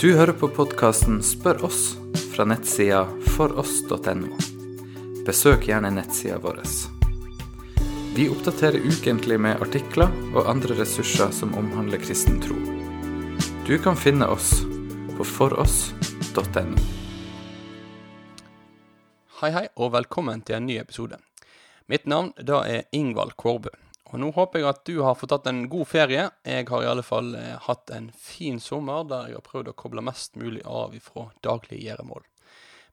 Du hører på podkasten Spør oss fra nettsida foross.no. Besøk gjerne nettsida vår. Vi oppdaterer ukentlig med artikler og andre ressurser som omhandler kristen tro. Du kan finne oss på foross.no. Hei, hei, og velkommen til en ny episode. Mitt navn da er Ingvald Kårbø. Og nå håper jeg at du har fått tatt en god ferie. Jeg har i alle fall eh, hatt en fin sommer der jeg har prøvd å koble mest mulig av ifra daglige gjøremål.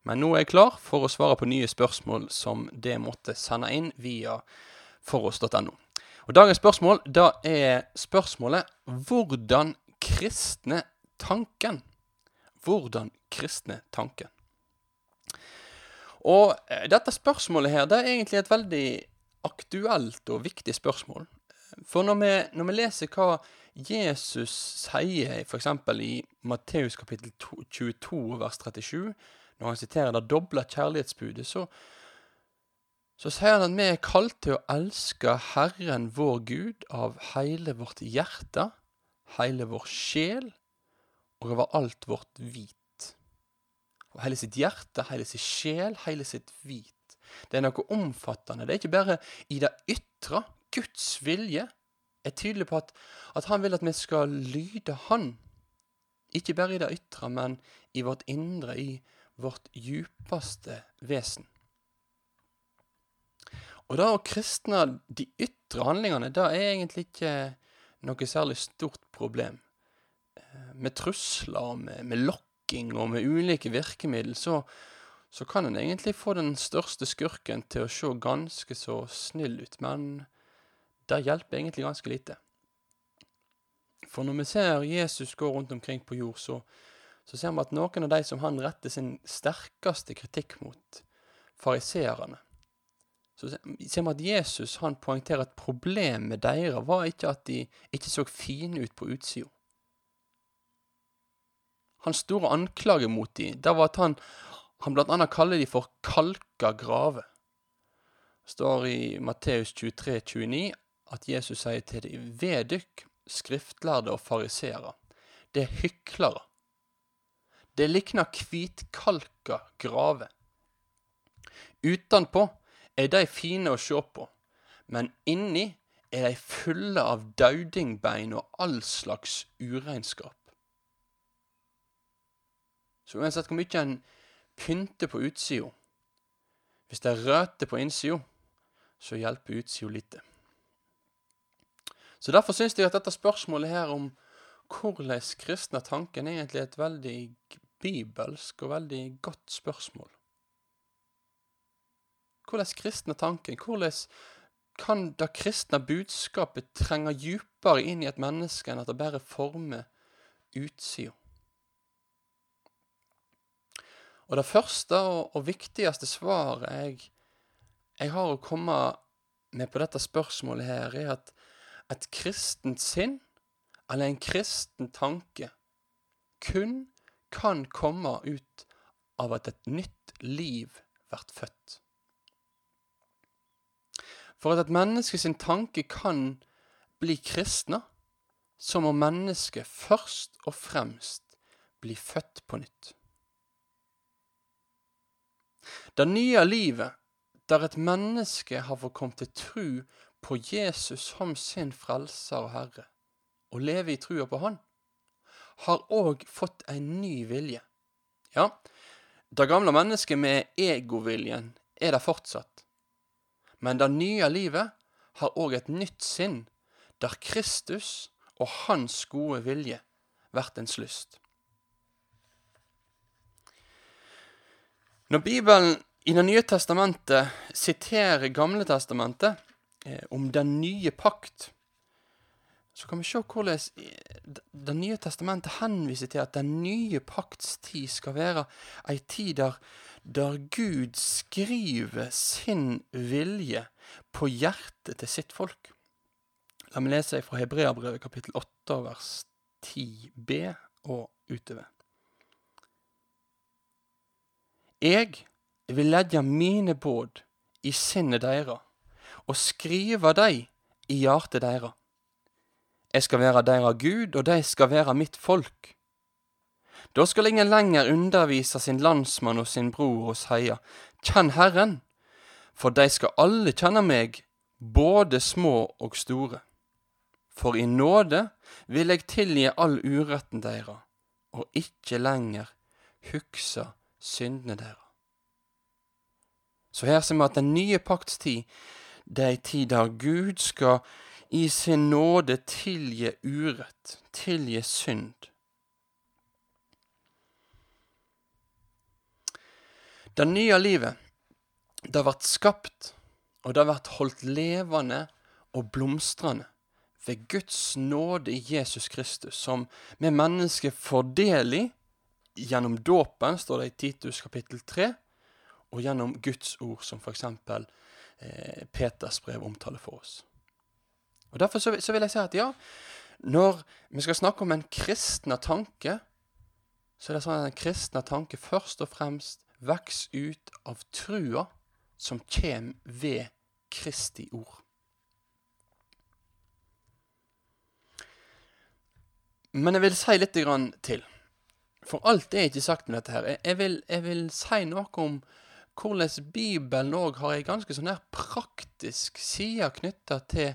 Men nå er jeg klar for å svare på nye spørsmål som det måtte sende inn via foross.no. Og Dagens spørsmål da er spørsmålet 'Hvordan kristne tanken?' Hvordan kristne tanken? Og eh, dette spørsmålet her, det er egentlig et veldig aktuelt og viktig spørsmål. For når vi, når vi leser hva Jesus sier f.eks. i Matteus kapittel 22 vers 37, når han siterer det doble kjærlighetsbudet, så, så sier han at vi er kalt til å elske Herren vår Gud av hele vårt hjerte, hele vår sjel og over alt vårt hvit. Og hele sitt hjerte, hele sin sjel, hele sitt hvit. Det er noe omfattende. Det er ikke bare i det ytre. Guds vilje er tydelig på at, at han vil at vi skal lyde Han. Ikke bare i det ytre, men i vårt indre, i vårt djupeste vesen. Og det å kristne de ytre handlingene, det er egentlig ikke noe særlig stort problem. Eh, med trusler, med, med lokking og med ulike virkemidler, så, så kan en egentlig få den største skurken til å se ganske så snill ut, men det hjelper egentlig ganske lite. For når vi ser Jesus gå rundt omkring på jord, så, så ser vi at noen av de som han retter sin sterkeste kritikk mot, fariseerne, så ser vi at Jesus han poengterer at problemet deres var ikke at de ikke så fine ut på utsida. Hans store anklage mot dem, det var at han, han blant annet kaller de for kalka grave. Det står i Matteus 23, 29 at Jesus sier til dem, ved skriftlærde og fariseere, det er hyklere. Det likner kvitkalka grave. Utenpå er de fine å se på, men inni er de fulle av daudingbein og all slags uregnskap. Så uansett hvor mye en pynte på utsida. Hvis det er røte på innsida, så hjelper utsida lite. Så Derfor syns jeg at dette spørsmålet her om hvordan kristne tanken er egentlig et veldig bibelsk og veldig godt spørsmål. Hvordan kristne tanken, hvordan kan det kristne budskapet trenge dypere inn i et menneske enn at det bare former utsida? Og det første og, og viktigste svaret jeg, jeg, har å komme med på dette spørsmålet her, er at et kristent sinn, eller en kristen tanke, kun kan komme ut av at et nytt liv blir født. For at et menneske sin tanke kan bli kristne, så må mennesket først og fremst bli født på nytt. Det nye livet, der et menneske har fått komme til tru på Jesus som sin frelser og herre, og leve i trua på Han, har òg fått en ny vilje. Ja, det gamle mennesket med egoviljen er der fortsatt, men det nye livet har òg et nytt sinn, der Kristus og Hans gode vilje blir ens lyst. Når Bibelen i Det nye testamentet siterer Gamle testamentet eh, om den nye pakt, så kan vi se hvordan Det nye testamentet henviser til at den nye pakts tid skal være ei tid der, der Gud skriver sin vilje på hjertet til sitt folk. La meg lese fra Hebreabrevet kapittel 8 vers 10b og utover. Jeg vil legge mine båd i sinnet deira og skrive dei i hjertet deira. Jeg skal være deira Gud, og de skal være mitt folk. Da skal ingen lenger undervise sin landsmann og sin bror og seie, Kjenn Herren, for de skal alle kjenne meg, både små og store. For i nåde vil jeg tilgi all uretten deira, og ikke lenger hugsa syndene deres. Så her ser vi at den nye pakts tid, det er ei tid der Gud skal i sin nåde tilgi urett, tilgi synd. Det nye livet, det har vært skapt, og det har vært holdt levende og blomstrende ved Guds nåde i Jesus Kristus, som vi mennesker får del i gjennom dåpen, står det i Titus kapittel 3, og gjennom Guds ord, som f.eks. Eh, Peters brev omtaler for oss. Og Derfor så, så, vil jeg si at ja, når vi skal snakke om en kristne tanke, så er det sånn at en kristne tanke først og fremst vokser ut av trua som kommer ved Kristi ord. Men jeg vil si litt til. For alt er ikke sagt med dette her. Jeg vil, jeg vil si noe om hvordan Bibelen òg har ei ganske sånn her praktisk side knytta til,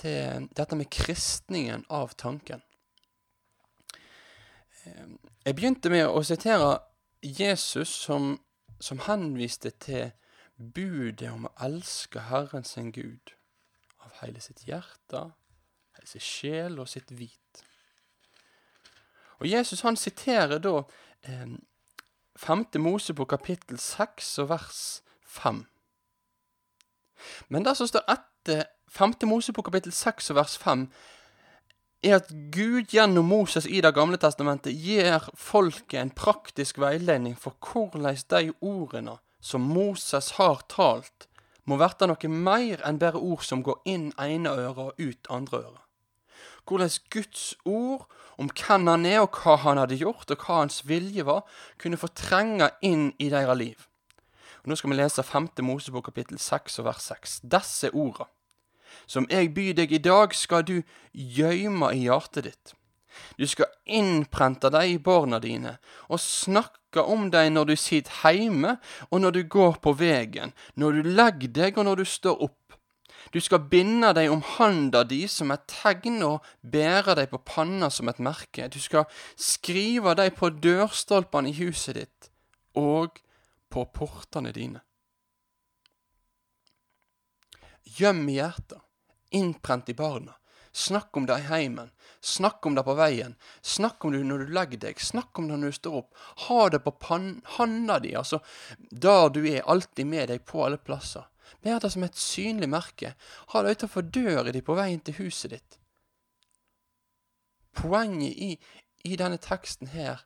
til, dette med kristningen av tanken. Ehm, jeg begynte med å sitere Jesus som, som henviste til budet om å elske Herren sin Gud av hele sitt hjerte, hele sin sjel og sitt vit. Og Jesus han siterer da eh, 5. Mosebok kapittel 6 og vers 5. Men det som står etter 5. Mosebok kapittel 6 og vers 5, er at Gud gjennom Moses i Det gamle testamentet gir folket en praktisk veiledning for hvordan de ordene som Moses har talt, må verte noe mer enn bare ord som går inn ene øret og ut andre øret. Hvordan Guds ord om hvem han er, og hva han hadde gjort, og hva hans vilje var, kunne få trenge inn i deres liv. Og nå skal vi lese 5. Mosebok kapittel 6 og vers 6. Disse orda. Som jeg byr deg i dag, skal du gjøyme i hjertet ditt. Du skal innprente dem i barna dine, og snakke om dem når du sitter hjemme, og når du går på vegen, når du legger deg, og når du står opp du skal binde deg om handa di som et tegn og bære deg på panna som et merke. Du skal skrive deg på dørstolpene i huset ditt og på portene dine. Gjem i hjertet, innprent i barna. Snakk om det i heimen, snakk om det på veien, snakk om det når du legger deg, snakk om det når du står opp. Ha det på handa di, altså der du er, alltid med deg på alle plasser. Bær det som et synlig merke. Ha det utenfor døra di på veien til huset ditt. Poenget i, i denne teksten her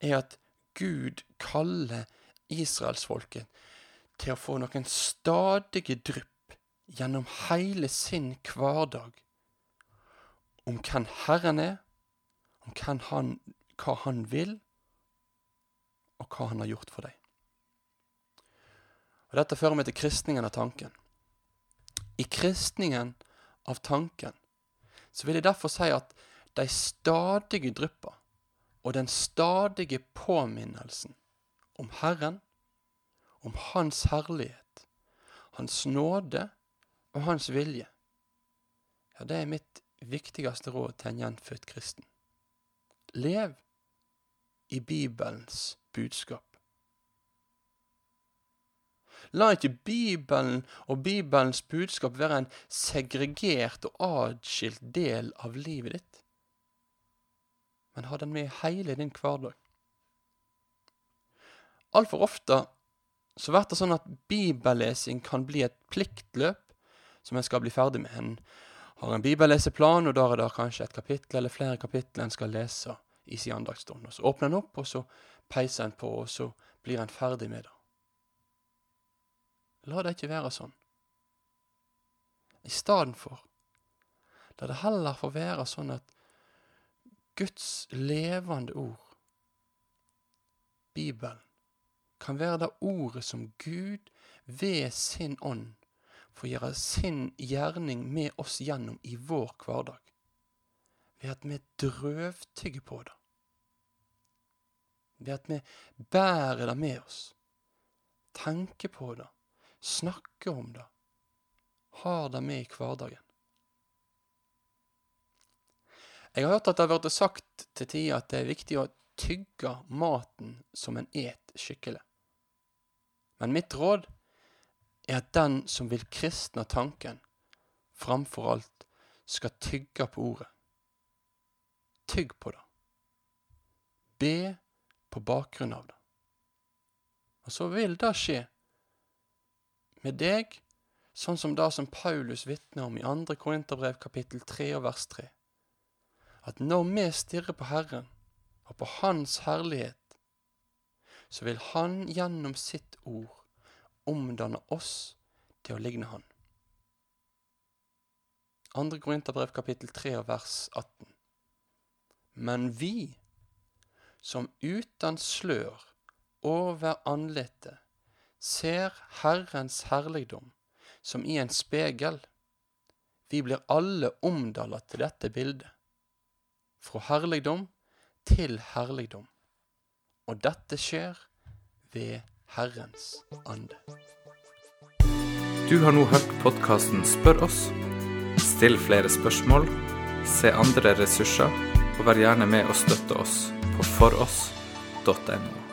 er at Gud kaller israelsfolket til å få noen stadige drypp gjennom hele sin hverdag om hvem Herren er, om han, hva Han vil, og hva Han har gjort for deg. Og Dette fører meg til kristningen av tanken. I kristningen av tanken så vil jeg derfor si at de stadige drypper og den stadige påminnelsen om Herren, om Hans herlighet, Hans nåde og Hans vilje, ja, det er mitt viktigste råd til en gjenfødt kristen. Lev i Bibelens budskap. La ikke Bibelen og Bibelens budskap være en segregert og atskilt del av livet ditt, men ha den med hele din hverdag. Altfor ofte så blir det sånn at bibellesing kan bli et pliktløp som en skal bli ferdig med. En har en bibelleseplan, og der er det kanskje et kapittel eller flere kapitler en skal lese i sin andagsstund. Så åpner en opp, og så peiser en på, og så blir en ferdig med det. La det ikke være sånn. I stedet for la det heller få være sånn at Guds levende ord, Bibelen, kan være det ordet som Gud ved sin ånd får gjøre sin gjerning med oss gjennom i vår hverdag, ved at vi drøvtygger på det. ved at vi bærer det med oss. Tenker på det, snakker om det, har det med i hverdagen. Jeg har hørt at det har blitt sagt til tider at det er viktig å tygge maten som en et skikkelig. Men mitt råd er at den som vil kristne tanken, framfor alt skal tygge på ordet. Tygg på det. Be på bakgrunn av det. Og så vil det skje med deg, sånn som det som Paulus vitner om i 2. Korinterbrev kapittel 3 og vers 3. At når vi stirrer på Herren og på Hans herlighet, så vil Han gjennom sitt ord omdanne oss til å ligne Han. 2. Korinterbrev kapittel 3 og vers 18. Men vi, som uten slør over andletet ser Herrens herligdom som i en spegel, vi blir alle omdalla til dette bildet, fra herligdom til herligdom, og dette skjer ved Herrens ande. Du har nå hørt podkasten Spør oss. Still flere spørsmål, se andre ressurser, og vær gjerne med og støtte oss på foross.no.